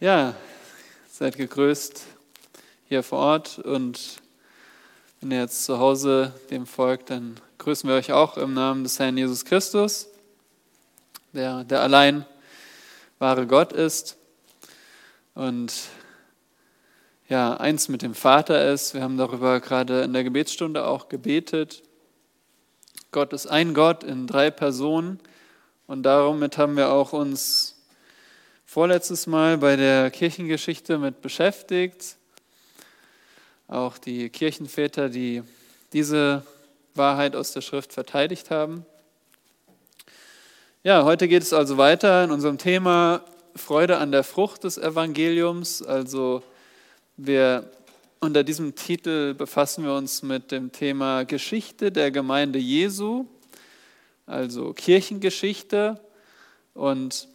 Ja, seid gegrüßt hier vor Ort und wenn ihr jetzt zu Hause dem folgt, dann grüßen wir euch auch im Namen des Herrn Jesus Christus, der, der allein wahre Gott ist und ja, eins mit dem Vater ist. Wir haben darüber gerade in der Gebetsstunde auch gebetet. Gott ist ein Gott in drei Personen und damit haben wir auch uns vorletztes Mal bei der Kirchengeschichte mit beschäftigt. Auch die Kirchenväter, die diese Wahrheit aus der Schrift verteidigt haben. Ja, heute geht es also weiter in unserem Thema Freude an der Frucht des Evangeliums. Also wir unter diesem Titel befassen wir uns mit dem Thema Geschichte der Gemeinde Jesu, also Kirchengeschichte und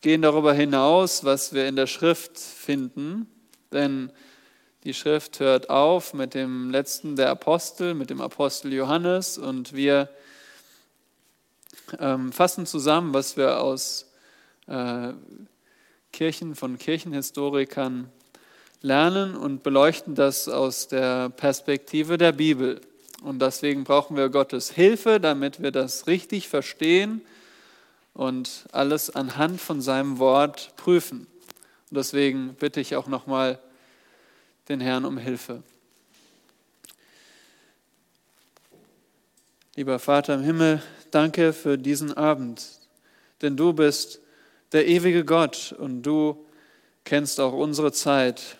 gehen darüber hinaus, was wir in der Schrift finden, denn die Schrift hört auf mit dem letzten der Apostel, mit dem Apostel Johannes und wir ähm, fassen zusammen, was wir aus äh, Kirchen von Kirchenhistorikern lernen und beleuchten das aus der Perspektive der Bibel. Und deswegen brauchen wir Gottes Hilfe, damit wir das richtig verstehen und alles anhand von seinem Wort prüfen. Und deswegen bitte ich auch nochmal den Herrn um Hilfe. Lieber Vater im Himmel, danke für diesen Abend, denn du bist der ewige Gott und du kennst auch unsere Zeit.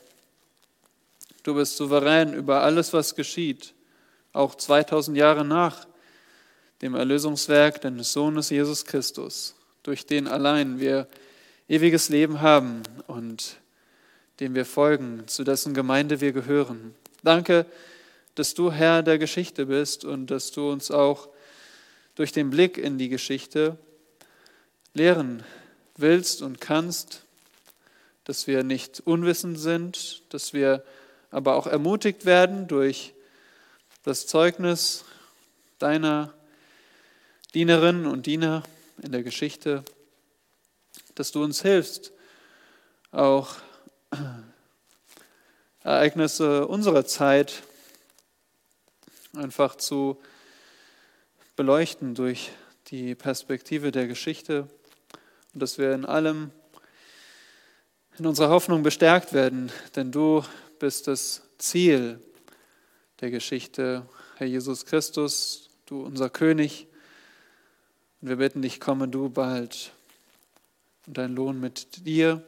Du bist souverän über alles, was geschieht, auch 2000 Jahre nach dem Erlösungswerk deines Sohnes Jesus Christus, durch den allein wir ewiges Leben haben und dem wir folgen, zu dessen Gemeinde wir gehören. Danke, dass du Herr der Geschichte bist und dass du uns auch durch den Blick in die Geschichte lehren willst und kannst, dass wir nicht unwissend sind, dass wir aber auch ermutigt werden durch das Zeugnis deiner Dienerinnen und Diener in der Geschichte, dass du uns hilfst, auch Ereignisse unserer Zeit einfach zu beleuchten durch die Perspektive der Geschichte und dass wir in allem in unserer Hoffnung bestärkt werden, denn du bist das Ziel der Geschichte, Herr Jesus Christus, du unser König, und wir bitten dich, komme du bald und dein Lohn mit dir.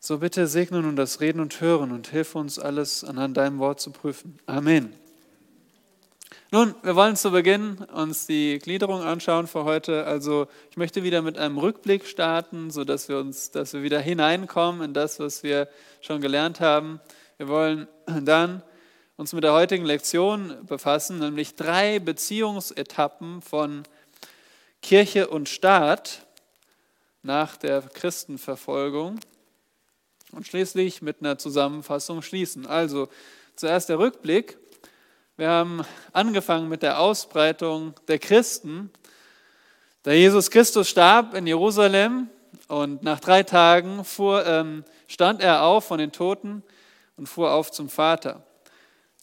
So bitte segne nun das Reden und Hören und hilf uns alles anhand deinem Wort zu prüfen. Amen. Nun, wir wollen zu Beginn uns die Gliederung anschauen für heute. Also ich möchte wieder mit einem Rückblick starten, sodass wir uns, dass wir wieder hineinkommen in das, was wir schon gelernt haben. Wir wollen dann uns mit der heutigen Lektion befassen, nämlich drei Beziehungsetappen von Kirche und Staat nach der Christenverfolgung und schließlich mit einer Zusammenfassung schließen. Also zuerst der Rückblick. Wir haben angefangen mit der Ausbreitung der Christen. Da Jesus Christus starb in Jerusalem und nach drei Tagen fuhr, ähm, stand er auf von den Toten und fuhr auf zum Vater.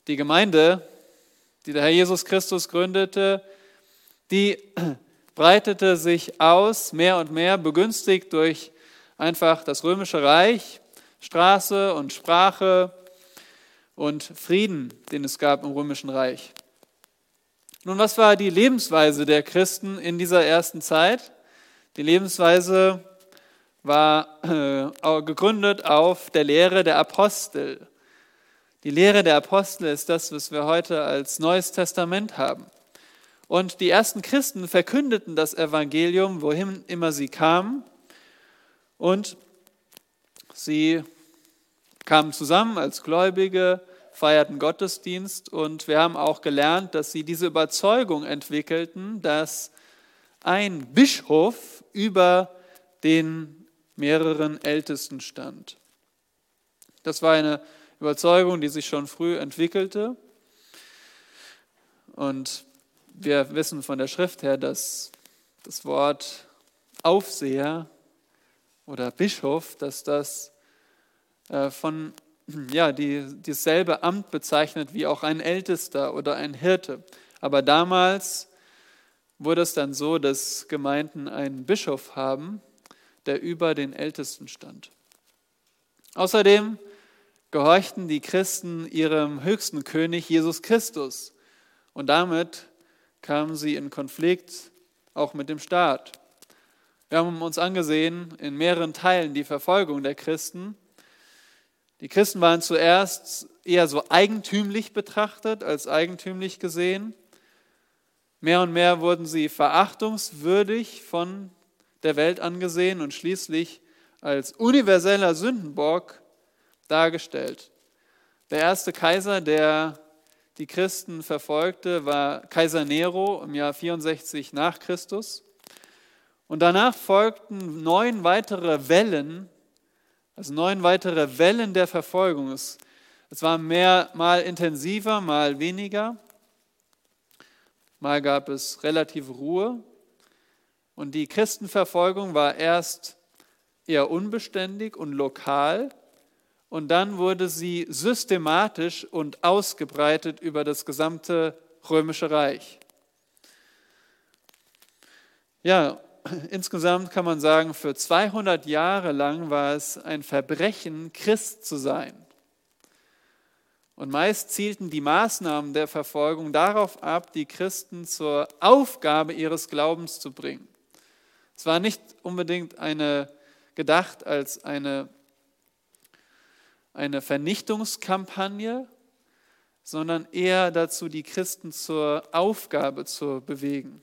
Die Gemeinde, die der Herr Jesus Christus gründete, die breitete sich aus, mehr und mehr, begünstigt durch einfach das römische Reich, Straße und Sprache und Frieden, den es gab im römischen Reich. Nun, was war die Lebensweise der Christen in dieser ersten Zeit? Die Lebensweise war äh, gegründet auf der Lehre der Apostel. Die Lehre der Apostel ist das, was wir heute als Neues Testament haben. Und die ersten Christen verkündeten das Evangelium, wohin immer sie kamen. Und sie kamen zusammen als Gläubige, feierten Gottesdienst und wir haben auch gelernt, dass sie diese Überzeugung entwickelten, dass ein Bischof über den mehreren Ältesten stand. Das war eine Überzeugung, die sich schon früh entwickelte. Und wir wissen von der Schrift her, dass das Wort Aufseher oder Bischof, dass das äh, von, ja, die dasselbe Amt bezeichnet wie auch ein Ältester oder ein Hirte. Aber damals wurde es dann so, dass Gemeinden einen Bischof haben, der über den Ältesten stand. Außerdem gehorchten die Christen ihrem höchsten König Jesus Christus und damit kamen sie in Konflikt auch mit dem Staat. Wir haben uns angesehen in mehreren Teilen die Verfolgung der Christen. Die Christen waren zuerst eher so eigentümlich betrachtet, als eigentümlich gesehen. Mehr und mehr wurden sie verachtungswürdig von der Welt angesehen und schließlich als universeller Sündenbock dargestellt. Der erste Kaiser, der die Christen verfolgte, war Kaiser Nero im Jahr 64 nach Christus. Und danach folgten neun weitere Wellen, also neun weitere Wellen der Verfolgung. Es, es war mehr, mal intensiver, mal weniger. Mal gab es relative Ruhe. Und die Christenverfolgung war erst eher unbeständig und lokal. Und dann wurde sie systematisch und ausgebreitet über das gesamte römische Reich. Ja, insgesamt kann man sagen, für 200 Jahre lang war es ein Verbrechen, Christ zu sein. Und meist zielten die Maßnahmen der Verfolgung darauf ab, die Christen zur Aufgabe ihres Glaubens zu bringen. Es war nicht unbedingt eine, gedacht als eine, eine Vernichtungskampagne, sondern eher dazu, die Christen zur Aufgabe zu bewegen.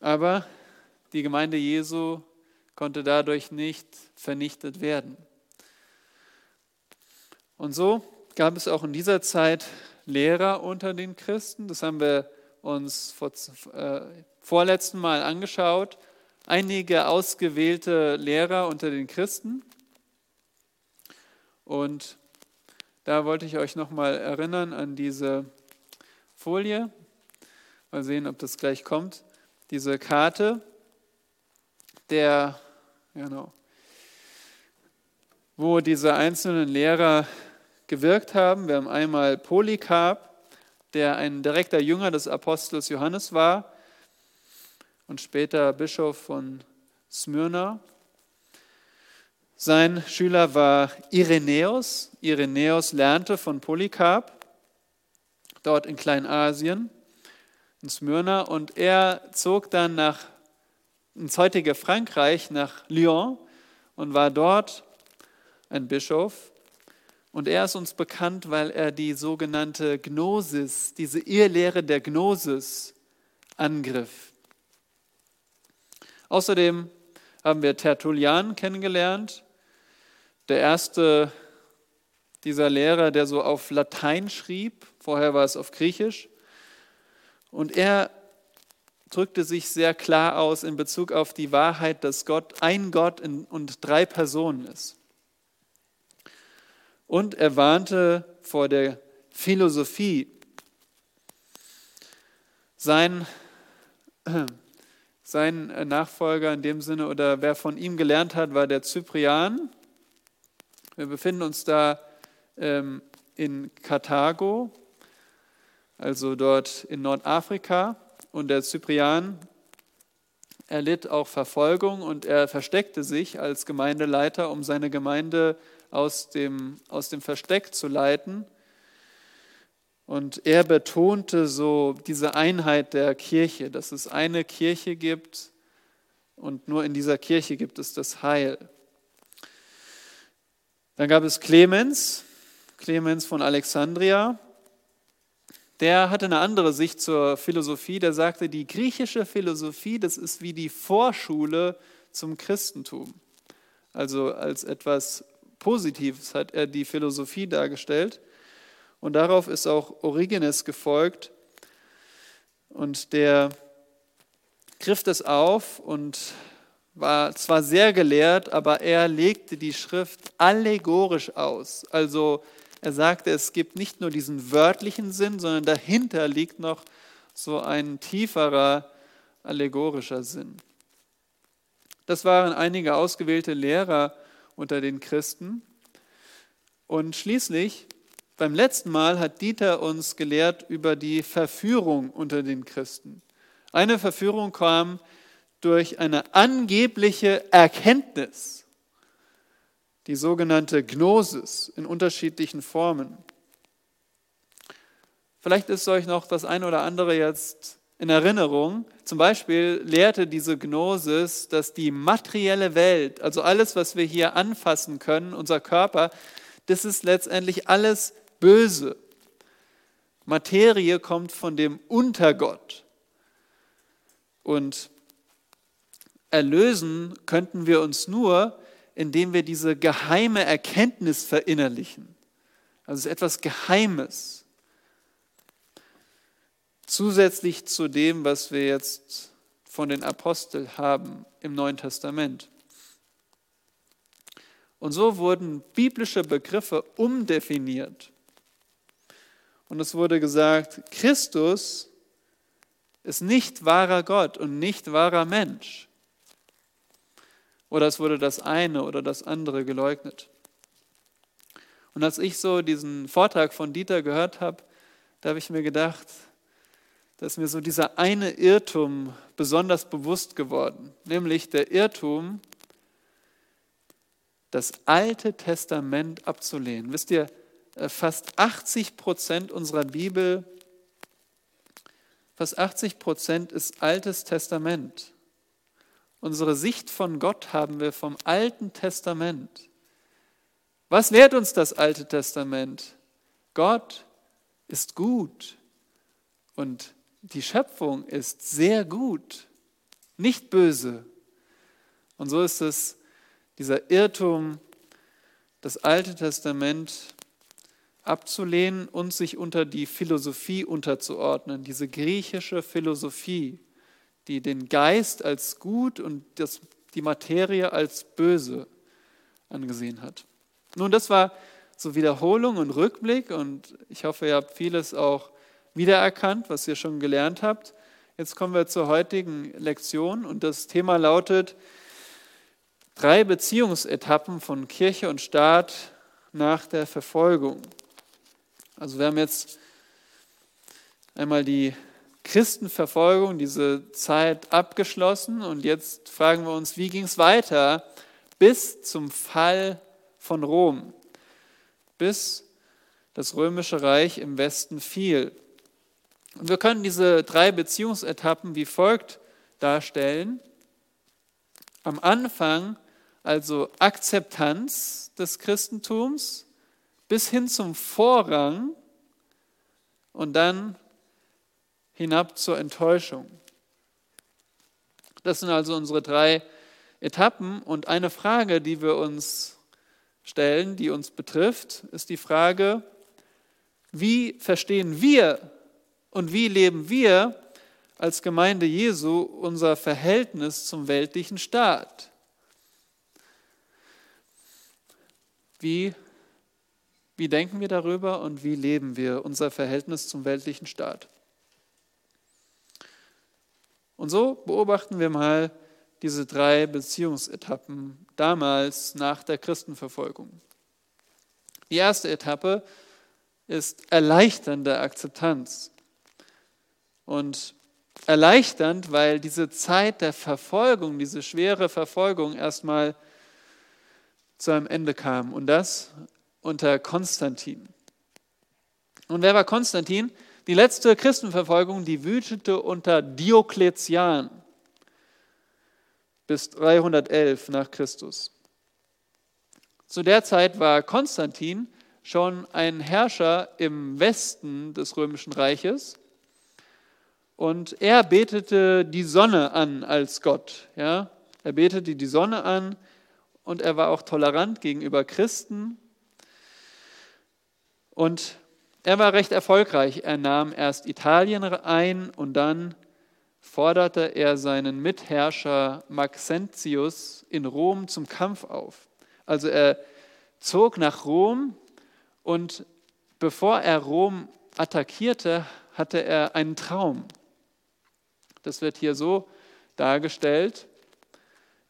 Aber die Gemeinde Jesu konnte dadurch nicht vernichtet werden. Und so gab es auch in dieser Zeit Lehrer unter den Christen. Das haben wir uns vor, äh, vorletzten Mal angeschaut. Einige ausgewählte Lehrer unter den Christen. Und da wollte ich euch nochmal erinnern an diese Folie. Mal sehen, ob das gleich kommt. Diese Karte der, genau, wo diese einzelnen Lehrer gewirkt haben. Wir haben einmal Polycarp, der ein direkter Jünger des Apostels Johannes war und später Bischof von Smyrna. Sein Schüler war Irenäus. Irenäus lernte von Polycarp dort in Kleinasien, in Smyrna, und er zog dann nach ins heutige Frankreich, nach Lyon und war dort ein Bischof. Und er ist uns bekannt, weil er die sogenannte Gnosis, diese Irrlehre der Gnosis angriff. Außerdem haben wir Tertullian kennengelernt, der erste dieser Lehrer, der so auf Latein schrieb, vorher war es auf Griechisch. Und er drückte sich sehr klar aus in Bezug auf die Wahrheit, dass Gott ein Gott und drei Personen ist. Und er warnte vor der Philosophie. Sein, sein Nachfolger in dem Sinne oder wer von ihm gelernt hat, war der Cyprian. Wir befinden uns da ähm, in Karthago, also dort in Nordafrika. Und der Cyprian erlitt auch Verfolgung und er versteckte sich als Gemeindeleiter, um seine Gemeinde aus dem, aus dem Versteck zu leiten. Und er betonte so diese Einheit der Kirche, dass es eine Kirche gibt und nur in dieser Kirche gibt es das Heil. Dann gab es Clemens, Clemens von Alexandria. Der hatte eine andere Sicht zur Philosophie. Der sagte, die griechische Philosophie, das ist wie die Vorschule zum Christentum. Also als etwas Positives hat er die Philosophie dargestellt. Und darauf ist auch Origenes gefolgt. Und der griff das auf und war zwar sehr gelehrt, aber er legte die Schrift allegorisch aus. Also er sagte, es gibt nicht nur diesen wörtlichen Sinn, sondern dahinter liegt noch so ein tieferer allegorischer Sinn. Das waren einige ausgewählte Lehrer unter den Christen. Und schließlich, beim letzten Mal hat Dieter uns gelehrt über die Verführung unter den Christen. Eine Verführung kam durch eine angebliche Erkenntnis, die sogenannte Gnosis in unterschiedlichen Formen. Vielleicht ist euch noch das eine oder andere jetzt in Erinnerung. Zum Beispiel lehrte diese Gnosis, dass die materielle Welt, also alles, was wir hier anfassen können, unser Körper, das ist letztendlich alles böse. Materie kommt von dem Untergott. Und erlösen könnten wir uns nur, indem wir diese geheime Erkenntnis verinnerlichen. Also es ist etwas Geheimes. Zusätzlich zu dem, was wir jetzt von den Aposteln haben im Neuen Testament. Und so wurden biblische Begriffe umdefiniert. Und es wurde gesagt, Christus ist nicht wahrer Gott und nicht wahrer Mensch. Oder es wurde das eine oder das andere geleugnet. Und als ich so diesen Vortrag von Dieter gehört habe, da habe ich mir gedacht, da ist mir so dieser eine Irrtum besonders bewusst geworden, nämlich der Irrtum, das Alte Testament abzulehnen. Wisst ihr, äh, fast 80 Prozent unserer Bibel, fast 80 Prozent ist Altes Testament. Unsere Sicht von Gott haben wir vom Alten Testament. Was lehrt uns das Alte Testament? Gott ist gut und die Schöpfung ist sehr gut, nicht böse. Und so ist es dieser Irrtum, das Alte Testament abzulehnen und sich unter die Philosophie unterzuordnen, diese griechische Philosophie, die den Geist als gut und das, die Materie als böse angesehen hat. Nun, das war so Wiederholung und Rückblick und ich hoffe, ihr habt vieles auch wiedererkannt, was ihr schon gelernt habt. Jetzt kommen wir zur heutigen Lektion und das Thema lautet drei Beziehungsetappen von Kirche und Staat nach der Verfolgung. Also wir haben jetzt einmal die Christenverfolgung, diese Zeit abgeschlossen und jetzt fragen wir uns, wie ging es weiter bis zum Fall von Rom, bis das römische Reich im Westen fiel. Und wir können diese drei Beziehungsetappen wie folgt darstellen. Am Anfang also Akzeptanz des Christentums bis hin zum Vorrang und dann hinab zur Enttäuschung. Das sind also unsere drei Etappen. Und eine Frage, die wir uns stellen, die uns betrifft, ist die Frage, wie verstehen wir und wie leben wir als Gemeinde Jesu unser Verhältnis zum weltlichen Staat? Wie, wie denken wir darüber und wie leben wir unser Verhältnis zum weltlichen Staat? Und so beobachten wir mal diese drei Beziehungsetappen damals nach der Christenverfolgung. Die erste Etappe ist erleichternde Akzeptanz. Und erleichternd, weil diese Zeit der Verfolgung, diese schwere Verfolgung erstmal zu einem Ende kam. Und das unter Konstantin. Und wer war Konstantin? Die letzte Christenverfolgung, die wütete unter Diokletian bis 311 nach Christus. Zu der Zeit war Konstantin schon ein Herrscher im Westen des römischen Reiches und er betete die Sonne an als Gott. Ja? Er betete die Sonne an und er war auch tolerant gegenüber Christen und er war recht erfolgreich. Er nahm erst Italien ein und dann forderte er seinen Mitherrscher Maxentius in Rom zum Kampf auf. Also er zog nach Rom und bevor er Rom attackierte, hatte er einen Traum. Das wird hier so dargestellt,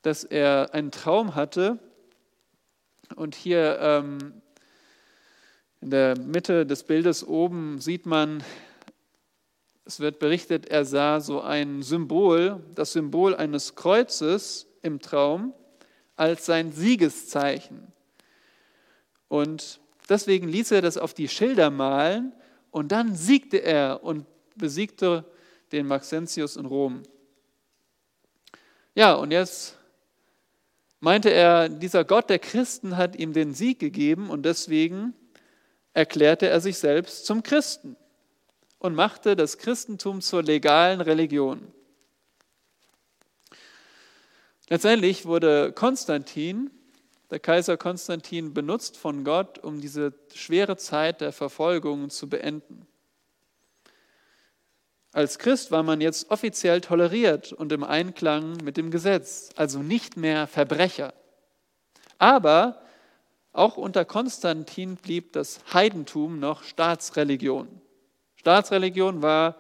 dass er einen Traum hatte Und hier ähm, in der Mitte des Bildes oben sieht man, es wird berichtet, er sah so ein Symbol, das Symbol eines Kreuzes im Traum als sein Siegeszeichen. Und deswegen ließ er das auf die Schilder malen und dann siegte er und besiegte den Maxentius in Rom. Ja, und jetzt meinte er, dieser Gott der Christen hat ihm den Sieg gegeben und deswegen erklärte er sich selbst zum Christen und machte das Christentum zur legalen Religion. Letztendlich wurde Konstantin, der Kaiser Konstantin, benutzt von Gott, um diese schwere Zeit der Verfolgung zu beenden. Als Christ war man jetzt offiziell toleriert und im Einklang mit dem Gesetz, also nicht mehr Verbrecher. Aber auch unter Konstantin blieb das Heidentum noch Staatsreligion. Staatsreligion war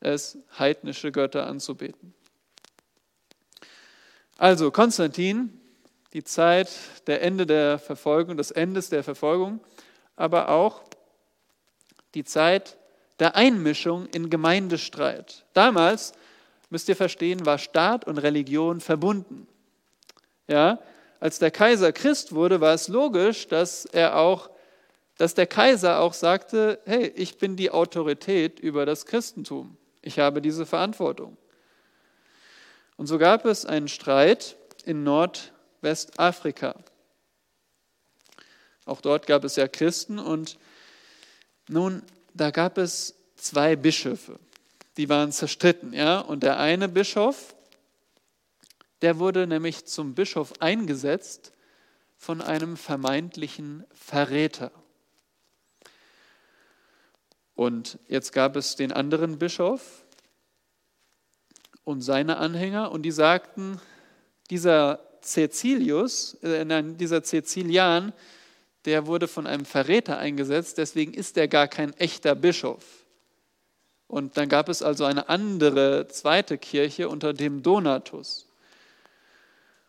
es, heidnische Götter anzubeten. Also Konstantin, die Zeit der Ende der Verfolgung, des Endes der Verfolgung, aber auch die Zeit der Einmischung in Gemeindestreit. Damals, müsst ihr verstehen, war Staat und Religion verbunden. Ja, als der Kaiser Christ wurde, war es logisch, dass er auch, dass der Kaiser auch sagte, hey, ich bin die Autorität über das Christentum. Ich habe diese Verantwortung. Und so gab es einen Streit in Nordwestafrika. Auch dort gab es ja Christen und nun da gab es zwei Bischöfe, die waren zerstritten, ja, und der eine Bischof, der wurde nämlich zum Bischof eingesetzt von einem vermeintlichen Verräter. Und jetzt gab es den anderen Bischof und seine Anhänger und die sagten, dieser Cäcilius, äh, nein, dieser Cäcilian, der wurde von einem Verräter eingesetzt, deswegen ist er gar kein echter Bischof. Und dann gab es also eine andere zweite Kirche unter dem Donatus.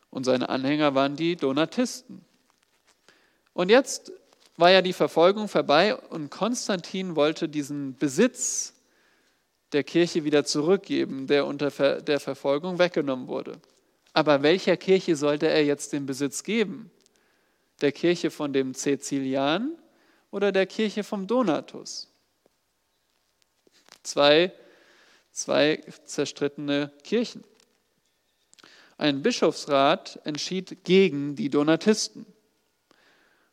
Und seine Anhänger waren die Donatisten. Und jetzt war ja die Verfolgung vorbei und Konstantin wollte diesen Besitz der Kirche wieder zurückgeben, der unter der Verfolgung weggenommen wurde. Aber welcher Kirche sollte er jetzt den Besitz geben? Der Kirche von dem Cäcilian oder der Kirche vom Donatus? Zwei, zwei zerstrittene Kirchen. Ein Bischofsrat entschied gegen die Donatisten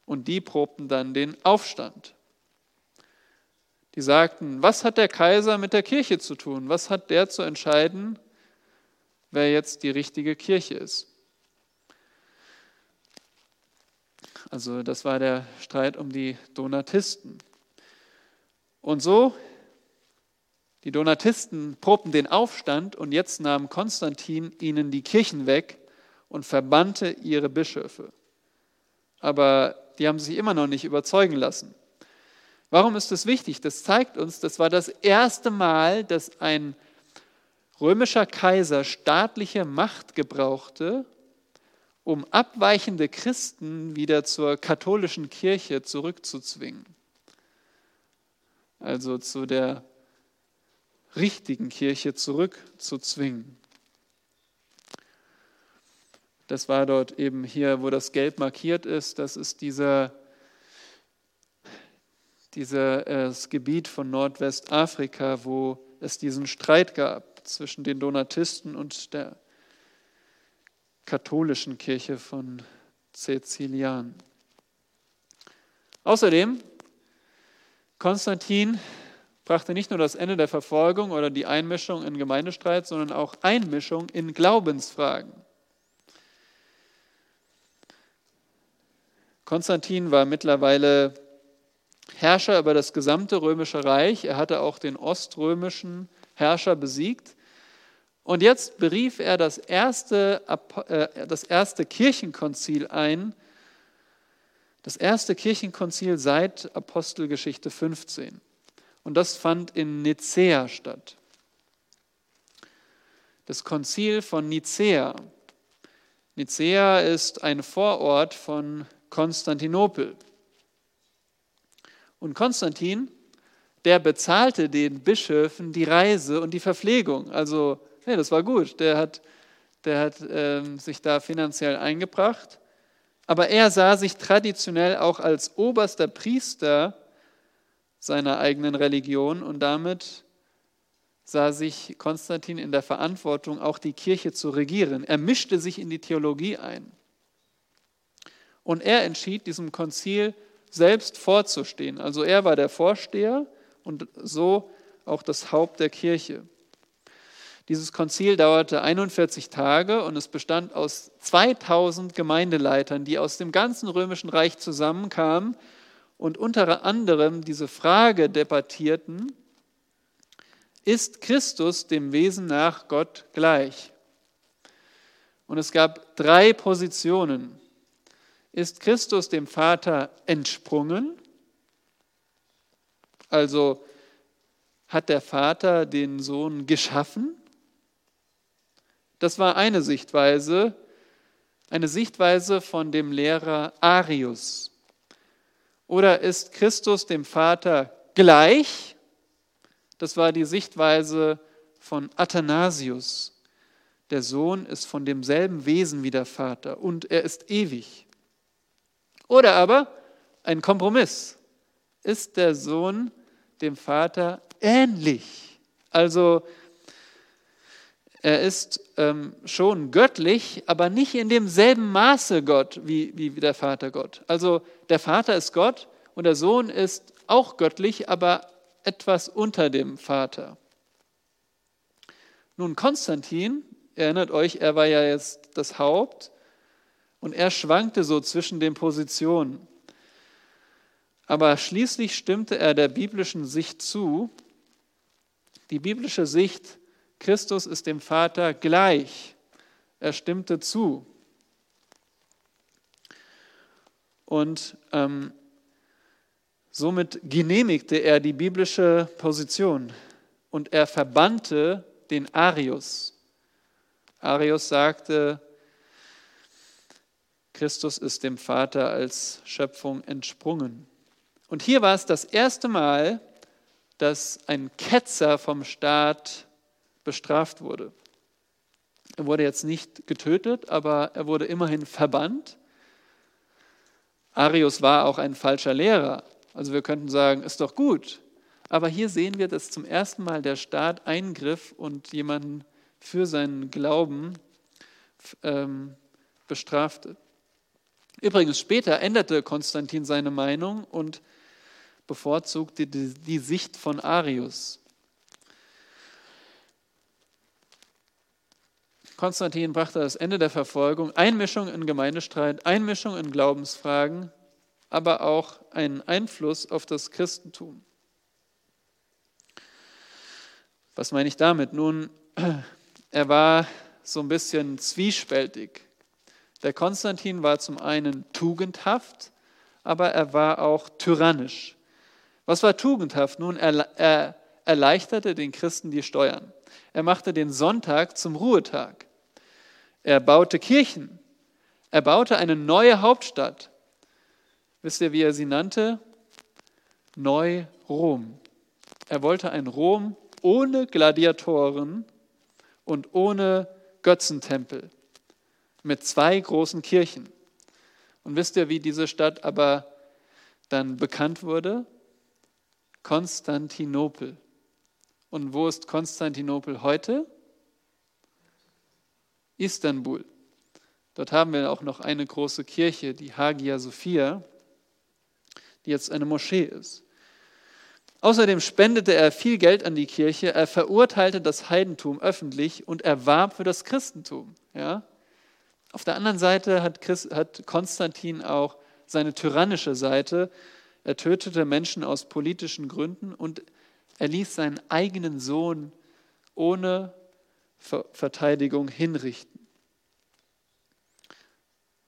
und die probten dann den Aufstand. Die sagten, was hat der Kaiser mit der Kirche zu tun? Was hat der zu entscheiden, wer jetzt die richtige Kirche ist? Also das war der Streit um die Donatisten. Und so, die Donatisten probten den Aufstand und jetzt nahm Konstantin ihnen die Kirchen weg und verbannte ihre Bischöfe. Aber die haben sich immer noch nicht überzeugen lassen. Warum ist das wichtig? Das zeigt uns, das war das erste Mal, dass ein römischer Kaiser staatliche Macht gebrauchte, um abweichende Christen wieder zur katholischen Kirche zurückzuzwingen. Also zu der richtigen Kirche zurückzuzwingen. Das war dort eben hier, wo das Gelb markiert ist. Das ist dieser, dieses Gebiet von Nordwestafrika, wo es diesen Streit gab zwischen den Donatisten und der katholischen Kirche von Cäcilian. Außerdem, Konstantin brachte nicht nur das Ende der Verfolgung oder die Einmischung in Gemeindestreit, sondern auch Einmischung in Glaubensfragen. Konstantin war mittlerweile Herrscher über das gesamte römische Reich. Er hatte auch den oströmischen Herrscher besiegt. Und jetzt berief er das erste, äh, das erste Kirchenkonzil ein, das erste Kirchenkonzil seit Apostelgeschichte 15. Und das fand in Nicäa statt. Das Konzil von Nicäa. Nicea ist ein Vorort von Konstantinopel. Und Konstantin, der bezahlte den Bischöfen die Reise und die Verpflegung. Also, hey, das war gut. Der hat, der hat ähm, sich da finanziell eingebracht. Aber er sah sich traditionell auch als oberster Priester seiner eigenen Religion und damit sah sich Konstantin in der Verantwortung, auch die Kirche zu regieren. Er mischte sich in die Theologie ein. Und er entschied, diesem Konzil selbst vorzustehen. Also er war der Vorsteher und so auch das Haupt der Kirche. Dieses Konzil dauerte 41 Tage und es bestand aus 2000 Gemeindeleitern, die aus dem ganzen römischen Reich zusammenkamen und unter anderem diese Frage debattierten, ist Christus dem Wesen nach Gott gleich? Und es gab drei Positionen. Ist Christus dem Vater entsprungen? Also hat der Vater den Sohn geschaffen? Das war eine Sichtweise, eine Sichtweise von dem Lehrer Arius. Oder ist Christus dem Vater gleich? Das war die Sichtweise von Athanasius. Der Sohn ist von demselben Wesen wie der Vater und er ist ewig. Oder aber ein Kompromiss. Ist der Sohn dem Vater ähnlich? Also er ist ähm, schon göttlich, aber nicht in demselben Maße Gott wie, wie der Vater Gott. Also der Vater ist Gott und der Sohn ist auch göttlich, aber etwas unter dem Vater. Nun, Konstantin, erinnert euch, er war ja jetzt das Haupt und er schwankte so zwischen den Positionen. Aber schließlich stimmte er der biblischen Sicht zu. Die biblische Sicht, Christus ist dem Vater gleich. Er stimmte zu. Und ähm, somit genehmigte er die biblische Position und er verbannte den Arius. Arius sagte, Christus ist dem Vater als Schöpfung entsprungen. Und hier war es das erste Mal, dass ein Ketzer vom Staat bestraft wurde. Er wurde jetzt nicht getötet, aber er wurde immerhin verbannt. Arius war auch ein falscher Lehrer. Also wir könnten sagen, ist doch gut. Aber hier sehen wir, dass zum ersten Mal der Staat eingriff und jemanden für seinen Glauben ähm, bestrafte. Übrigens, später änderte Konstantin seine Meinung und bevorzugte die, die Sicht von Arius. Konstantin brachte das Ende der Verfolgung, Einmischung in Gemeindestreit, Einmischung in Glaubensfragen, aber auch einen Einfluss auf das Christentum. Was meine ich damit? Nun, er war so ein bisschen zwiespältig. Der Konstantin war zum einen tugendhaft, aber er war auch tyrannisch. Was war tugendhaft? Nun, er, er erleichterte den Christen die Steuern. Er machte den Sonntag zum Ruhetag. Er baute Kirchen. Er baute eine neue Hauptstadt. Wisst ihr, wie er sie nannte? Neu-Rom. Er wollte ein Rom ohne Gladiatoren und ohne Götzentempel mit zwei großen Kirchen. Und wisst ihr, wie diese Stadt aber dann bekannt wurde? Konstantinopel. Und wo ist Konstantinopel heute? Istanbul. Dort haben wir auch noch eine große Kirche, die Hagia Sophia, die jetzt eine Moschee ist. Außerdem spendete er viel Geld an die Kirche, er verurteilte das Heidentum öffentlich und er warb für das Christentum. Ja? Auf der anderen Seite hat, Christ, hat Konstantin auch seine tyrannische Seite. Er tötete Menschen aus politischen Gründen und er ließ seinen eigenen Sohn ohne Verteidigung hinrichten.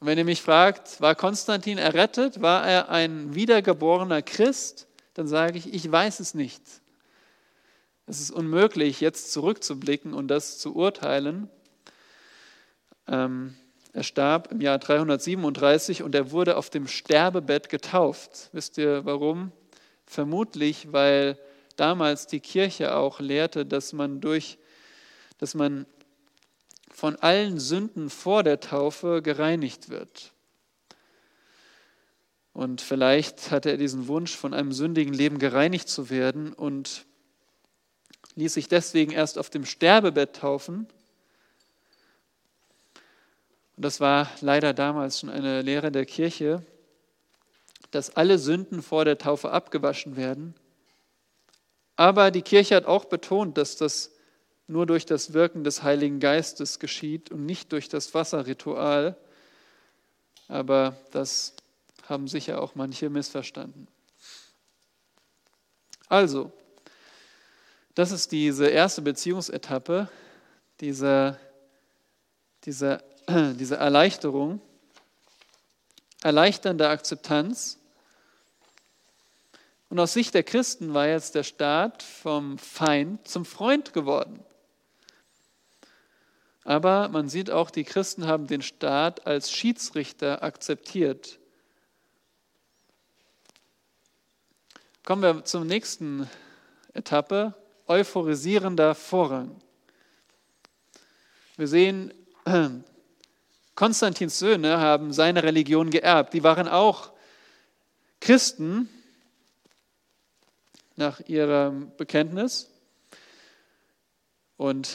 Und wenn ihr mich fragt, war Konstantin errettet? War er ein wiedergeborener Christ? Dann sage ich, ich weiß es nicht. Es ist unmöglich, jetzt zurückzublicken und das zu urteilen. Ähm, Er starb im Jahr 337 und er wurde auf dem Sterbebett getauft. Wisst ihr warum? Vermutlich, weil damals die Kirche auch lehrte, dass man durch, dass man von allen Sünden vor der Taufe gereinigt wird. Und vielleicht hatte er diesen Wunsch, von einem sündigen Leben gereinigt zu werden und ließ sich deswegen erst auf dem Sterbebett taufen. Und das war leider damals schon eine Lehre der Kirche, dass alle Sünden vor der Taufe abgewaschen werden. Aber die Kirche hat auch betont, dass das nur durch das Wirken des Heiligen Geistes geschieht und nicht durch das Wasserritual. Aber das haben sicher auch manche missverstanden. Also, das ist diese erste Beziehungsetappe, diese, diese, diese Erleichterung, erleichternde Akzeptanz. Und aus Sicht der Christen war jetzt der Staat vom Feind zum Freund geworden. Aber man sieht auch, die Christen haben den Staat als Schiedsrichter akzeptiert. Kommen wir zur nächsten Etappe, euphorisierender Vorrang. Wir sehen, Konstantins Söhne haben seine Religion geerbt. Die waren auch Christen nach ihrem Bekenntnis. Und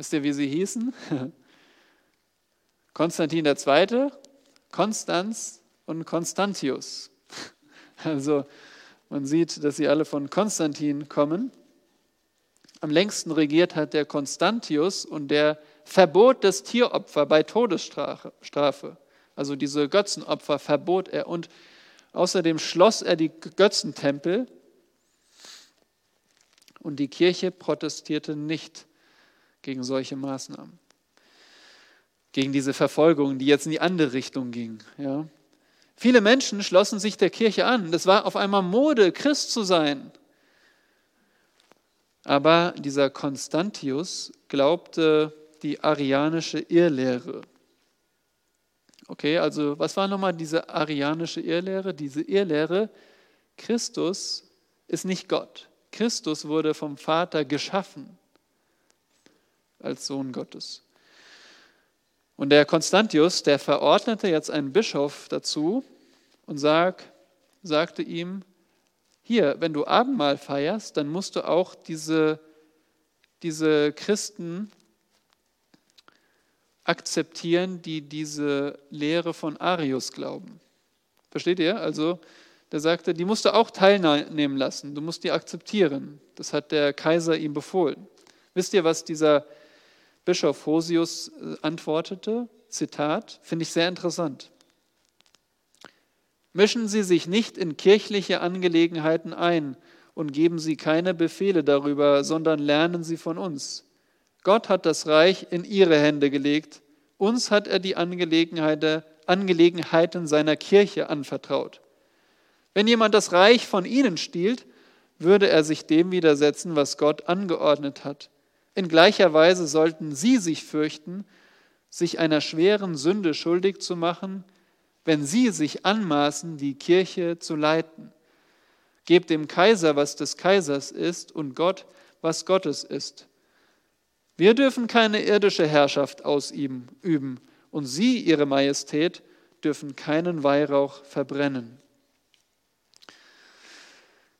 Wisst ihr, wie sie hießen? Konstantin II., Konstanz und Konstantius. Also man sieht, dass sie alle von Konstantin kommen. Am längsten regiert hat der Konstantius und der verbot das Tieropfer bei Todesstrafe. Also diese Götzenopfer verbot er. Und außerdem schloss er die Götzentempel und die Kirche protestierte nicht gegen solche Maßnahmen. Gegen diese Verfolgung, die jetzt in die andere Richtung ging. Ja. Viele Menschen schlossen sich der Kirche an. Das war auf einmal Mode, Christ zu sein. Aber dieser Konstantius glaubte die arianische Irrlehre. Okay, also was war nochmal diese arianische Irrlehre? Diese Irrlehre, Christus ist nicht Gott. Christus wurde vom Vater geschaffen als Sohn Gottes. Und der Konstantius, der verordnete jetzt einen Bischof dazu und sag, sagte ihm, hier, wenn du Abendmahl feierst, dann musst du auch diese, diese Christen akzeptieren, die diese Lehre von Arius glauben. Versteht ihr? Also, der sagte, die musst du auch teilnehmen lassen, du musst die akzeptieren. Das hat der Kaiser ihm befohlen. Wisst ihr, was dieser Bischof Hosius äh, antwortete, Zitat, finde ich sehr interessant. Mischen Sie sich nicht in kirchliche Angelegenheiten ein und geben Sie keine Befehle darüber, sondern lernen Sie von uns. Gott hat das Reich in Ihre Hände gelegt, uns hat er die Angelegenheiten seiner Kirche anvertraut. Wenn jemand das Reich von Ihnen stiehlt, würde er sich dem widersetzen, was Gott angeordnet hat. In gleicher Weise sollten sie sich fürchten, sich einer schweren Sünde schuldig zu machen, wenn sie sich anmaßen, die Kirche zu leiten. Gebt dem Kaiser, was des Kaisers ist, und Gott, was Gottes ist. Wir dürfen keine irdische Herrschaft ausüben, und Sie, Ihre Majestät, dürfen keinen Weihrauch verbrennen.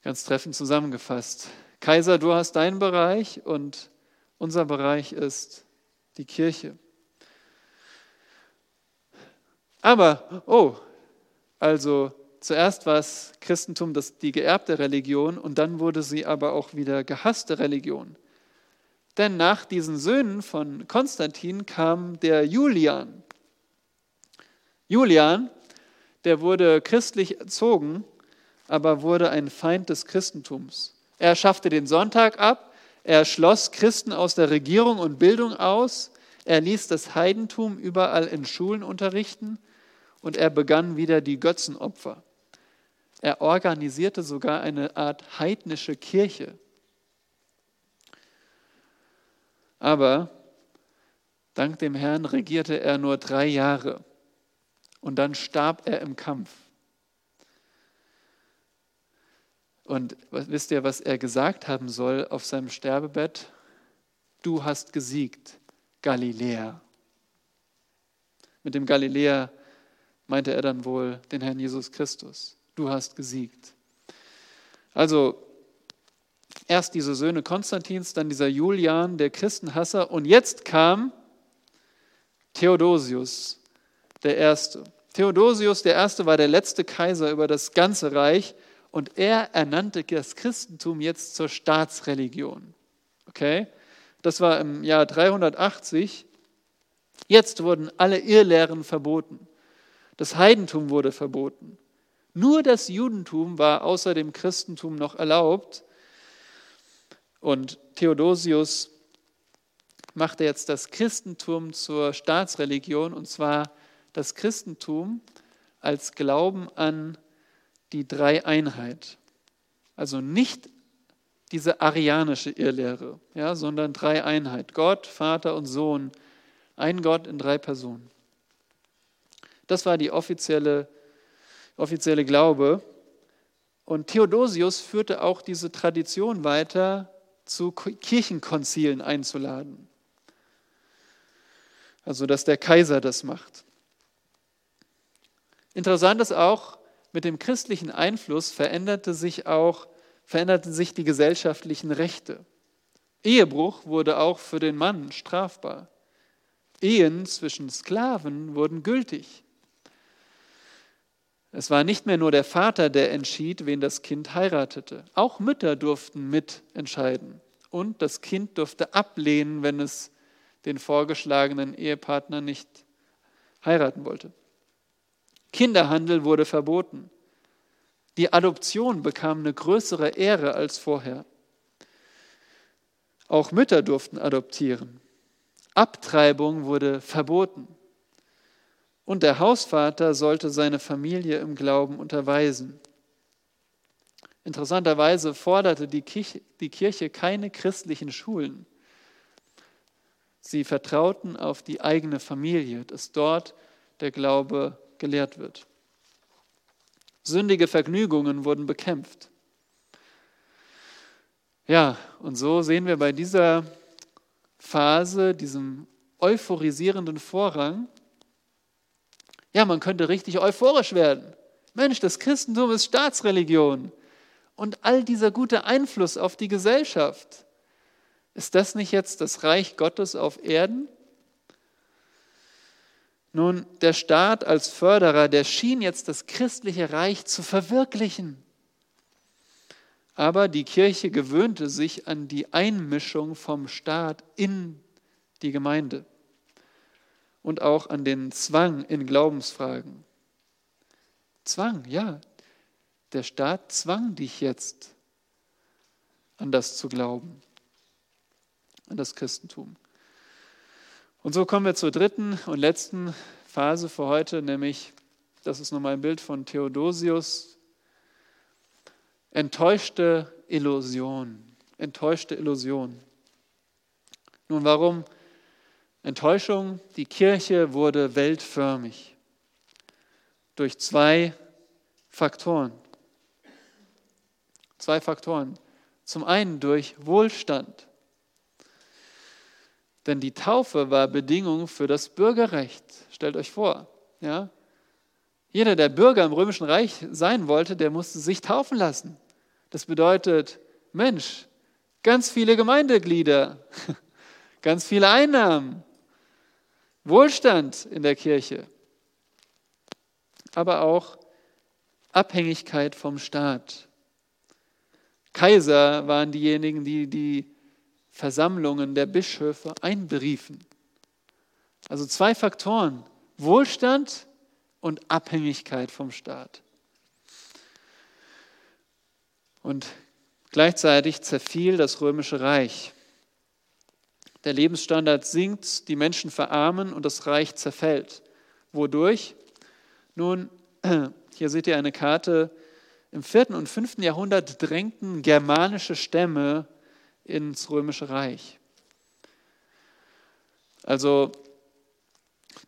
Ganz treffend zusammengefasst. Kaiser, du hast deinen Bereich und unser Bereich ist die Kirche. Aber, oh, also zuerst war es Christentum das, die geerbte Religion und dann wurde sie aber auch wieder gehasste Religion. Denn nach diesen Söhnen von Konstantin kam der Julian. Julian, der wurde christlich erzogen, aber wurde ein Feind des Christentums. Er schaffte den Sonntag ab, er schloss Christen aus der Regierung und Bildung aus. Er ließ das Heidentum überall in Schulen unterrichten und er begann wieder die Götzenopfer. Er organisierte sogar eine Art heidnische Kirche. Aber Dank dem Herrn regierte er nur drei Jahre und dann starb er im Kampf. Und wisst ihr, was er gesagt haben soll auf seinem Sterbebett? Du hast gesiegt, Galiläa. Mit dem Galiläa meinte er dann wohl den Herrn Jesus Christus. Du hast gesiegt. Also erst diese Söhne Konstantins, dann dieser Julian, der Christenhasser, und jetzt kam Theodosius, der Erste. Theodosius der Erste war der letzte Kaiser über das ganze Reich und er ernannte das Christentum jetzt zur Staatsreligion. Okay? Das war im Jahr 380. Jetzt wurden alle Irrlehren verboten. Das Heidentum wurde verboten. Nur das Judentum war außer dem Christentum noch erlaubt. Und Theodosius machte jetzt das Christentum zur Staatsreligion, und zwar das Christentum als Glauben an die Dreieinheit. Also nicht diese arianische Irrlehre, ja, sondern Dreieinheit. Gott, Vater und Sohn, ein Gott in drei Personen. Das war die offizielle, offizielle Glaube. Und Theodosius führte auch diese Tradition weiter, zu Kirchenkonzilen einzuladen. Also, dass der Kaiser das macht. Interessant ist auch, mit dem christlichen Einfluss veränderte sich auch, veränderten sich die gesellschaftlichen Rechte. Ehebruch wurde auch für den Mann strafbar. Ehen zwischen Sklaven wurden gültig. Es war nicht mehr nur der Vater, der entschied, wen das Kind heiratete. Auch Mütter durften mitentscheiden. Und das Kind durfte ablehnen, wenn es den vorgeschlagenen Ehepartner nicht heiraten wollte. Kinderhandel wurde verboten. Die Adoption bekam eine größere Ehre als vorher. Auch Mütter durften adoptieren. Abtreibung wurde verboten. Und der Hausvater sollte seine Familie im Glauben unterweisen. Interessanterweise forderte die Kirche, keine christlichen Schulen. Sie vertrauten auf die eigene Familie, dass dort der Glaube gelehrt wird. Sündige Vergnügungen wurden bekämpft. Ja, und so sehen wir bei dieser Phase, diesem euphorisierenden Vorrang, ja, man könnte richtig euphorisch werden. Mensch, das Christentum ist Staatsreligion und all dieser gute Einfluss auf die Gesellschaft. Ist das nicht jetzt das Reich Gottes auf Erden? Nun, der Staat als Förderer, der schien jetzt das christliche Reich zu verwirklichen. Aber die Kirche gewöhnte sich an die Einmischung vom Staat in die Gemeinde und auch an den Zwang in Glaubensfragen. Zwang, ja. Der Staat zwang dich jetzt an das zu glauben, an das Christentum. Und so kommen wir zur dritten und letzten Phase für heute, nämlich, das ist nochmal ein Bild von Theodosius, enttäuschte Illusion. Enttäuschte Illusion. Nun, warum Enttäuschung? Die Kirche wurde weltförmig durch zwei Faktoren. Zwei Faktoren. Zum einen durch Wohlstand. Denn die Taufe war Bedingung für das Bürgerrecht. Stellt euch vor, ja? Jeder, der Bürger im Römischen Reich sein wollte, der musste sich taufen lassen. Das bedeutet, Mensch, ganz viele Gemeindeglieder, ganz viele Einnahmen, Wohlstand in der Kirche, aber auch Abhängigkeit vom Staat. Kaiser waren diejenigen, die die Versammlungen der Bischöfe einberiefen. Also zwei Faktoren, Wohlstand und Abhängigkeit vom Staat. Und gleichzeitig zerfiel das römische Reich. Der Lebensstandard sinkt, die Menschen verarmen und das Reich zerfällt. Wodurch? Nun, hier seht ihr eine Karte. Im vierten und fünften Jahrhundert drängten germanische Stämme ins römische Reich. Also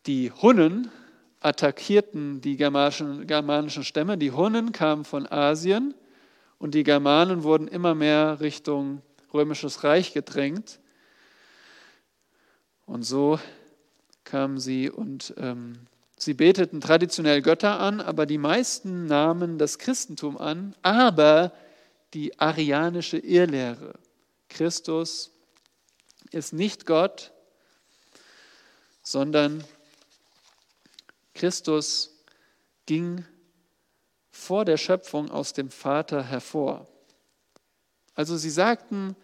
Die Hunnen attackierten die germanischen, germanischen Stämme. Die Hunnen kamen von Asien und die Germanen wurden immer mehr Richtung römisches Reich gedrängt. Und so kamen sie und ähm, sie beteten traditionell Götter an, aber die meisten nahmen das Christentum an, aber die arianische Irrlehre. Christus ist nicht Gott, sondern Christus ging vor der Schöpfung aus dem Vater hervor. Also sie sagten,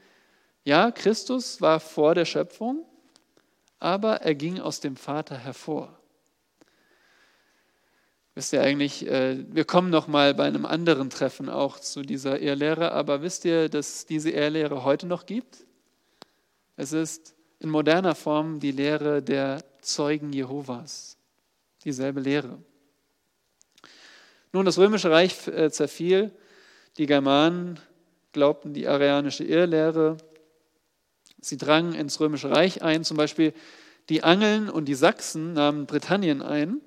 ja, Christus war vor der Schöpfung, aber er ging aus dem Vater hervor. Wisst ihr eigentlich, äh, wir kommen noch mal bei einem anderen Treffen auch zu dieser Ehrlehre, aber wisst ihr, dass diese Ehrlehre heute noch gibt? Es ist in moderner Form die Lehre der Zeugen Jehovas, dieselbe Lehre. Nun, das römische Reich äh, zerfiel, die Germanen glaubten die arianische Irrlehre, Sie drangen ins Römische Reich ein, zum Beispiel die Angeln und die Sachsen nahmen Britannien ein,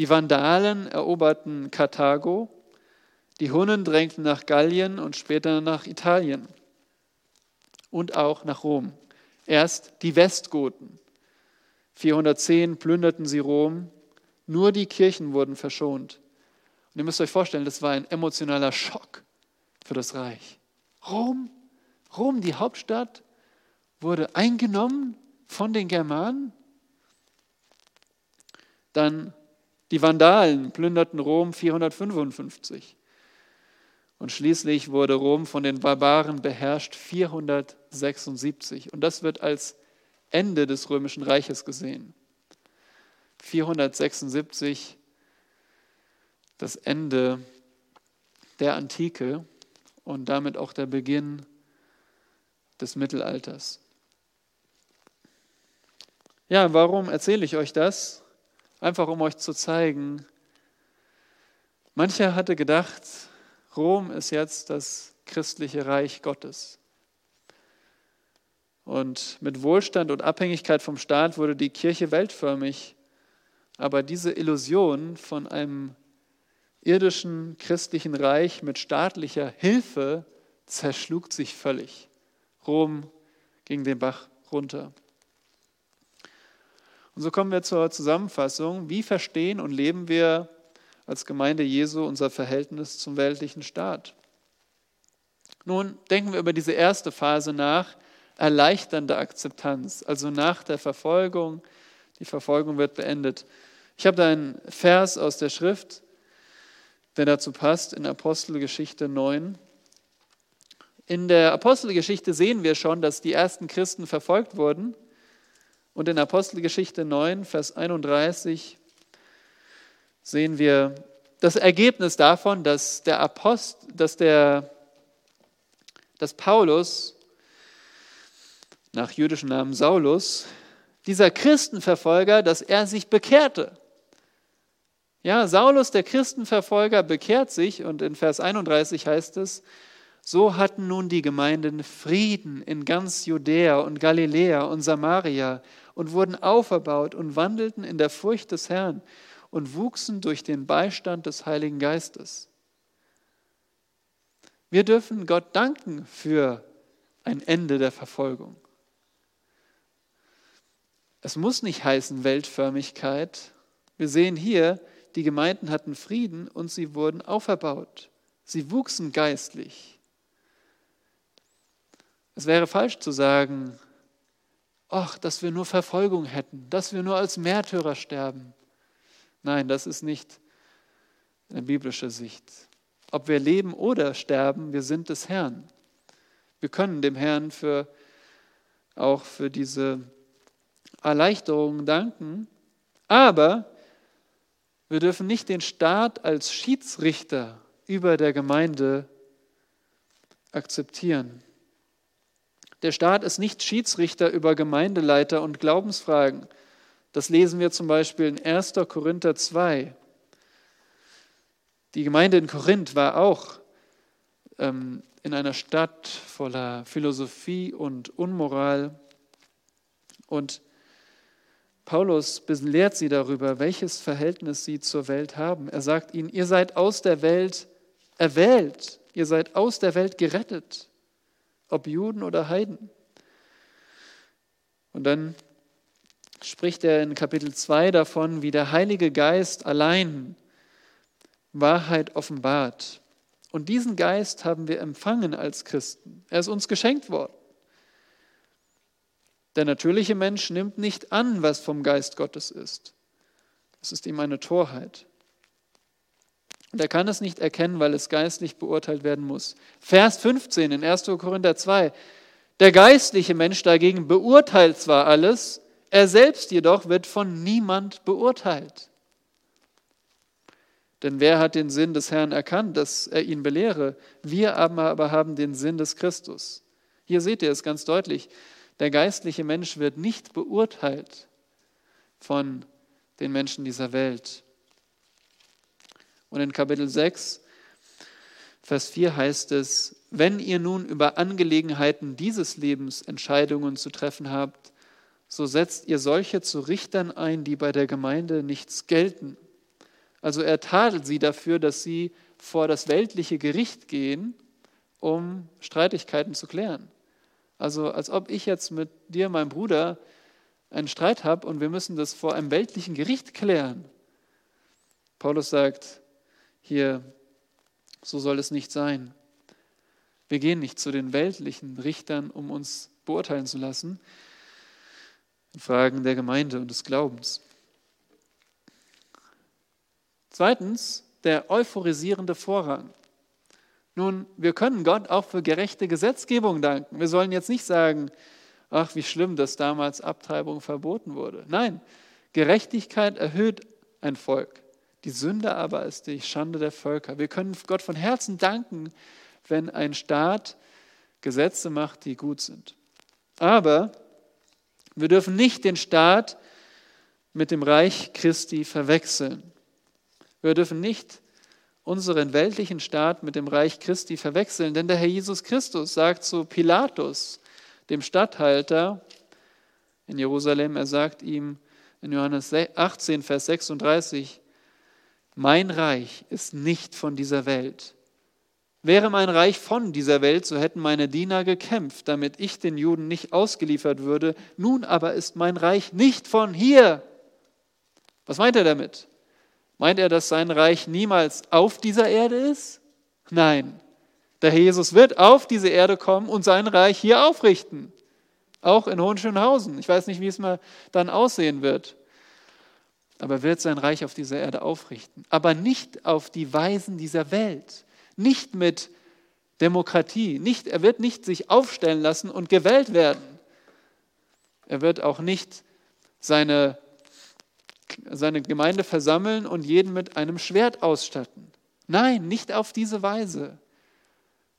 die Vandalen eroberten Karthago, die Hunnen drängten nach Gallien und später nach Italien und auch nach Rom. Erst die Westgoten. 410 plünderten sie Rom, nur die Kirchen wurden verschont. Und ihr müsst euch vorstellen, das war ein emotionaler Schock für das Reich. Rom Rom, die Hauptstadt, wurde eingenommen von den Germanen. Dann die Vandalen plünderten Rom 455. Und schließlich wurde Rom von den Barbaren beherrscht 476. Und das wird als Ende des römischen Reiches gesehen. 476, das Ende der Antike und damit auch der Beginn des Mittelalters. Ja, warum erzähle ich euch das? Einfach um euch zu zeigen, mancher hatte gedacht, Rom ist jetzt das christliche Reich Gottes. Und mit Wohlstand und Abhängigkeit vom Staat wurde die Kirche weltförmig. Aber diese Illusion von einem irdischen christlichen Reich mit staatlicher Hilfe zerschlug sich völlig. Rom ging den Bach runter. Und so kommen wir zur Zusammenfassung. Wie verstehen und leben wir als Gemeinde Jesu unser Verhältnis zum weltlichen Staat? Nun denken wir über diese erste Phase nach, erleichternde Akzeptanz, also nach der Verfolgung. Die Verfolgung wird beendet. Ich habe da einen Vers aus der Schrift, der dazu passt, in Apostelgeschichte 9. In der Apostelgeschichte sehen wir schon, dass die ersten Christen verfolgt wurden. Und in Apostelgeschichte 9, Vers 31 sehen wir das Ergebnis davon, dass der Apost, dass der, dass Paulus nach jüdischen Namen Saulus, dieser Christenverfolger, dass er sich bekehrte. Ja, Saulus, der Christenverfolger, bekehrt sich und in Vers 31 heißt es, so hatten nun die Gemeinden Frieden in ganz Judäa und Galiläa und Samaria und wurden auferbaut und wandelten in der Furcht des Herrn und wuchsen durch den Beistand des Heiligen Geistes. Wir dürfen Gott danken für ein Ende der Verfolgung. Es muss nicht heißen Weltförmigkeit. Wir sehen hier, die Gemeinden hatten Frieden und sie wurden auferbaut. Sie wuchsen geistlich. Es wäre falsch zu sagen, ach, dass wir nur Verfolgung hätten, dass wir nur als Märtyrer sterben. Nein, das ist nicht eine biblische Sicht. Ob wir leben oder sterben, wir sind des Herrn. Wir können dem Herrn für, auch für diese Erleichterungen danken, aber wir dürfen nicht den Staat als Schiedsrichter über der Gemeinde akzeptieren. Der Staat ist nicht Schiedsrichter über Gemeindeleiter und Glaubensfragen. Das lesen wir zum Beispiel in 1. Korinther 2. Die Gemeinde in Korinth war auch ähm, in einer Stadt voller Philosophie und Unmoral. Und Paulus lehrt sie darüber, welches Verhältnis sie zur Welt haben. Er sagt ihnen, ihr seid aus der Welt erwählt, ihr seid aus der Welt gerettet, ob Juden oder Heiden. Und dann spricht er in Kapitel 2 davon, wie der Heilige Geist allein Wahrheit offenbart. Und diesen Geist haben wir empfangen als Christen. Er ist uns geschenkt worden. Der natürliche Mensch nimmt nicht an, was vom Geist Gottes ist. Es ist ihm eine Torheit. Und er kann es nicht erkennen, weil es geistlich beurteilt werden muss. Vers 15 in 1. Korinther 2. Der geistliche Mensch dagegen beurteilt zwar alles, er selbst jedoch wird von niemand beurteilt. Denn wer hat den Sinn des Herrn erkannt, dass er ihn belehre? Wir aber haben den Sinn des Christus. Hier seht ihr es ganz deutlich. Der geistliche Mensch wird nicht beurteilt von den Menschen dieser Welt. Und in Kapitel 6, Vers 4 heißt es, wenn ihr nun über Angelegenheiten dieses Lebens Entscheidungen zu treffen habt, so setzt ihr solche zu Richtern ein, die bei der Gemeinde nichts gelten. Also er tadelt sie dafür, dass sie vor das weltliche Gericht gehen, um Streitigkeiten zu klären. Also als ob ich jetzt mit dir, meinem Bruder, einen Streit habe und wir müssen das vor einem weltlichen Gericht klären. Paulus sagt hier, so soll es nicht sein. Wir gehen nicht zu den weltlichen Richtern, um uns beurteilen zu lassen in Fragen der Gemeinde und des Glaubens. Zweitens, der euphorisierende Vorrang. Nun, wir können Gott auch für gerechte Gesetzgebung danken. Wir sollen jetzt nicht sagen, ach, wie schlimm, dass damals Abtreibung verboten wurde. Nein, Gerechtigkeit erhöht ein Volk. Die Sünde aber ist die Schande der Völker. Wir können Gott von Herzen danken, wenn ein Staat Gesetze macht, die gut sind. Aber wir dürfen nicht den Staat mit dem Reich Christi verwechseln. Wir dürfen nicht unseren weltlichen Staat mit dem Reich Christi verwechseln, denn der Herr Jesus Christus sagt zu Pilatus, dem Statthalter in Jerusalem, er sagt ihm in Johannes 18, Vers 36, mein Reich ist nicht von dieser Welt. Wäre mein Reich von dieser Welt, so hätten meine Diener gekämpft, damit ich den Juden nicht ausgeliefert würde. Nun aber ist mein Reich nicht von hier. Was meint er damit? Meint er, dass sein Reich niemals auf dieser Erde ist? Nein. Der Herr Jesus wird auf diese Erde kommen und sein Reich hier aufrichten. Auch in Hohenschönhausen. Ich weiß nicht, wie es mal dann aussehen wird. Aber er wird sein Reich auf dieser Erde aufrichten. Aber nicht auf die Weisen dieser Welt. Nicht mit Demokratie. Nicht, er wird nicht sich aufstellen lassen und gewählt werden. Er wird auch nicht seine seine Gemeinde versammeln und jeden mit einem Schwert ausstatten. Nein, nicht auf diese Weise.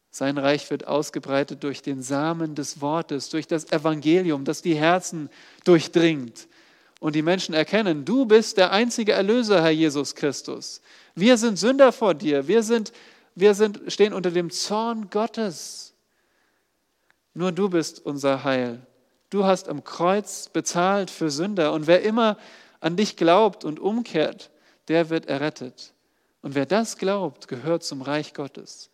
Sein Reich wird ausgebreitet durch den Samen des Wortes, durch das Evangelium, das die Herzen durchdringt. Und die Menschen erkennen, du bist der einzige Erlöser, Herr Jesus Christus. Wir sind Sünder vor dir. Wir, sind, wir sind, stehen unter dem Zorn Gottes. Nur du bist unser Heil. Du hast am Kreuz bezahlt für Sünder. Und wer immer an dich glaubt und umkehrt, der wird errettet. Und wer das glaubt, gehört zum Reich Gottes.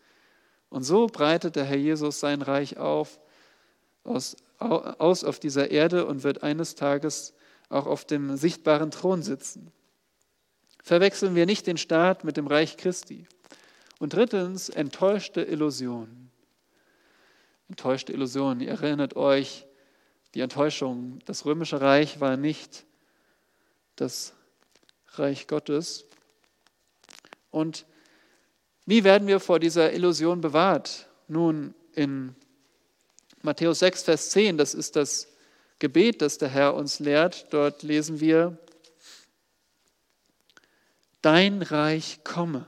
Und so breitet der Herr Jesus sein Reich auf, aus, aus auf dieser Erde und wird eines Tages auch auf dem sichtbaren Thron sitzen. Verwechseln wir nicht den Staat mit dem Reich Christi. Und drittens, enttäuschte Illusionen. Enttäuschte Illusionen. Ihr erinnert euch, die Enttäuschung. Das römische Reich war nicht das Reich Gottes. Und wie werden wir vor dieser Illusion bewahrt? Nun, in Matthäus 6, Vers 10, das ist das Gebet, das der Herr uns lehrt. Dort lesen wir, Dein Reich komme.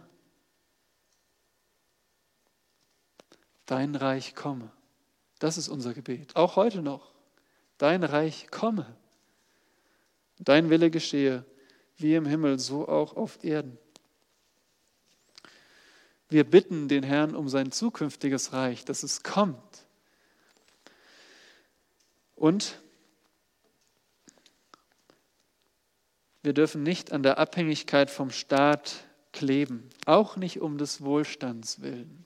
Dein Reich komme. Das ist unser Gebet, auch heute noch. Dein Reich komme. Dein Wille geschehe, wie im Himmel, so auch auf Erden. Wir bitten den Herrn um sein zukünftiges Reich, dass es kommt. Und wir dürfen nicht an der Abhängigkeit vom Staat kleben, auch nicht um des Wohlstands willen.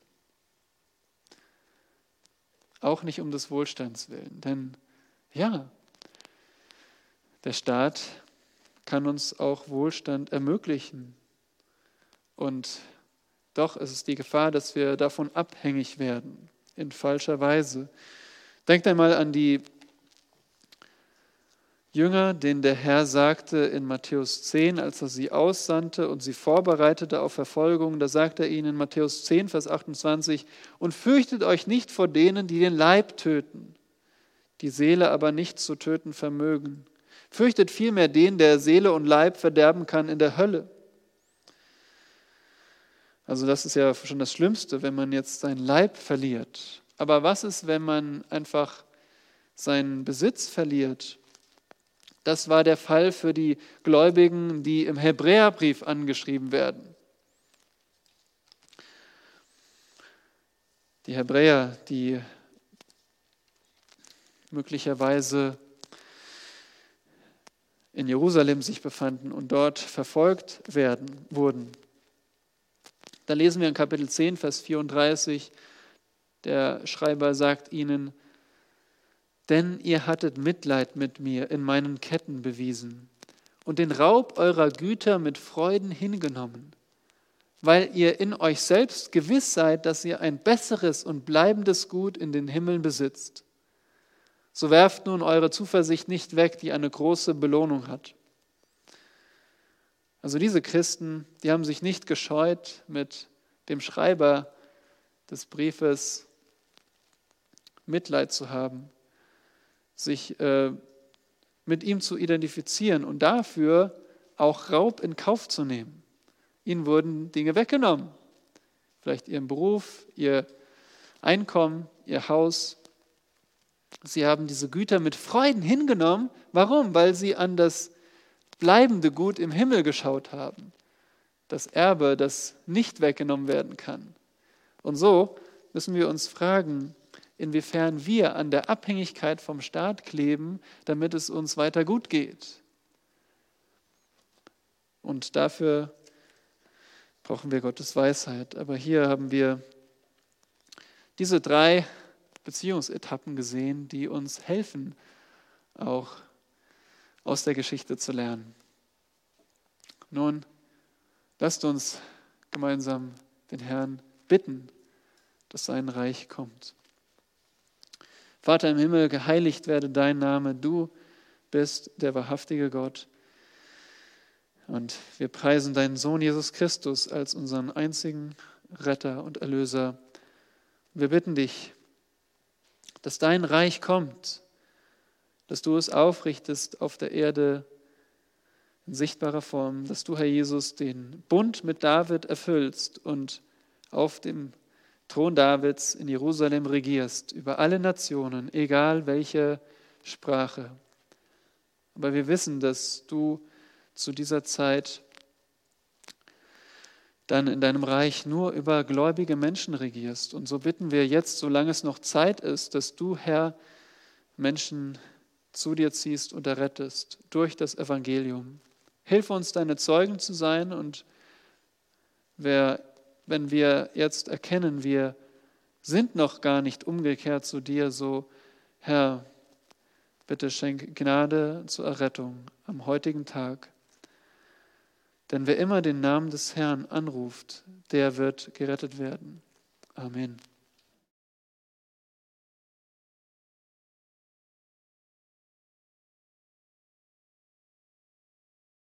Auch nicht um des Wohlstands willen. Denn ja, der Staat kann uns auch Wohlstand ermöglichen. Und doch ist es die Gefahr, dass wir davon abhängig werden, in falscher Weise. Denkt einmal an die Jünger, denen der Herr sagte in Matthäus 10, als er sie aussandte und sie vorbereitete auf Verfolgung, da sagt er ihnen in Matthäus 10, Vers 28, und fürchtet euch nicht vor denen, die den Leib töten, die Seele aber nicht zu töten vermögen. Fürchtet vielmehr den, der Seele und Leib verderben kann in der Hölle. Also das ist ja schon das Schlimmste, wenn man jetzt seinen Leib verliert. Aber was ist, wenn man einfach seinen Besitz verliert? Das war der Fall für die Gläubigen, die im Hebräerbrief angeschrieben werden. Die Hebräer, die möglicherweise in Jerusalem sich befanden und dort verfolgt werden, wurden. Da lesen wir in Kapitel 10, Vers 34, der Schreiber sagt ihnen, denn ihr hattet Mitleid mit mir in meinen Ketten bewiesen und den Raub eurer Güter mit Freuden hingenommen, weil ihr in euch selbst gewiss seid, dass ihr ein besseres und bleibendes Gut in den Himmeln besitzt. So werft nun eure Zuversicht nicht weg, die eine große Belohnung hat. Also diese Christen, die haben sich nicht gescheut, mit dem Schreiber des Briefes Mitleid zu haben sich äh, mit ihm zu identifizieren und dafür auch Raub in Kauf zu nehmen. Ihnen wurden Dinge weggenommen. Vielleicht ihren Beruf, ihr Einkommen, ihr Haus. Sie haben diese Güter mit Freuden hingenommen. Warum? Weil sie an das bleibende Gut im Himmel geschaut haben. Das Erbe, das nicht weggenommen werden kann. Und so müssen wir uns fragen, inwiefern wir an der Abhängigkeit vom Staat kleben, damit es uns weiter gut geht. Und dafür brauchen wir Gottes Weisheit. Aber hier haben wir diese drei Beziehungsetappen gesehen, die uns helfen, auch aus der Geschichte zu lernen. Nun, lasst uns gemeinsam den Herrn bitten, dass sein Reich kommt. Vater im Himmel, geheiligt werde dein Name, du bist der wahrhaftige Gott. Und wir preisen deinen Sohn Jesus Christus als unseren einzigen Retter und Erlöser. Wir bitten dich, dass dein Reich kommt, dass du es aufrichtest auf der Erde in sichtbarer Form, dass du, Herr Jesus, den Bund mit David erfüllst und auf dem Thron Davids in Jerusalem regierst, über alle Nationen, egal welche Sprache. Aber wir wissen, dass du zu dieser Zeit dann in deinem Reich nur über gläubige Menschen regierst. Und so bitten wir jetzt, solange es noch Zeit ist, dass du, Herr, Menschen zu dir ziehst und errettest durch das Evangelium. Hilf uns, deine Zeugen zu sein und wer wenn wir jetzt erkennen, wir sind noch gar nicht umgekehrt zu dir, so Herr, bitte schenk Gnade zur Errettung am heutigen Tag. Denn wer immer den Namen des Herrn anruft, der wird gerettet werden. Amen.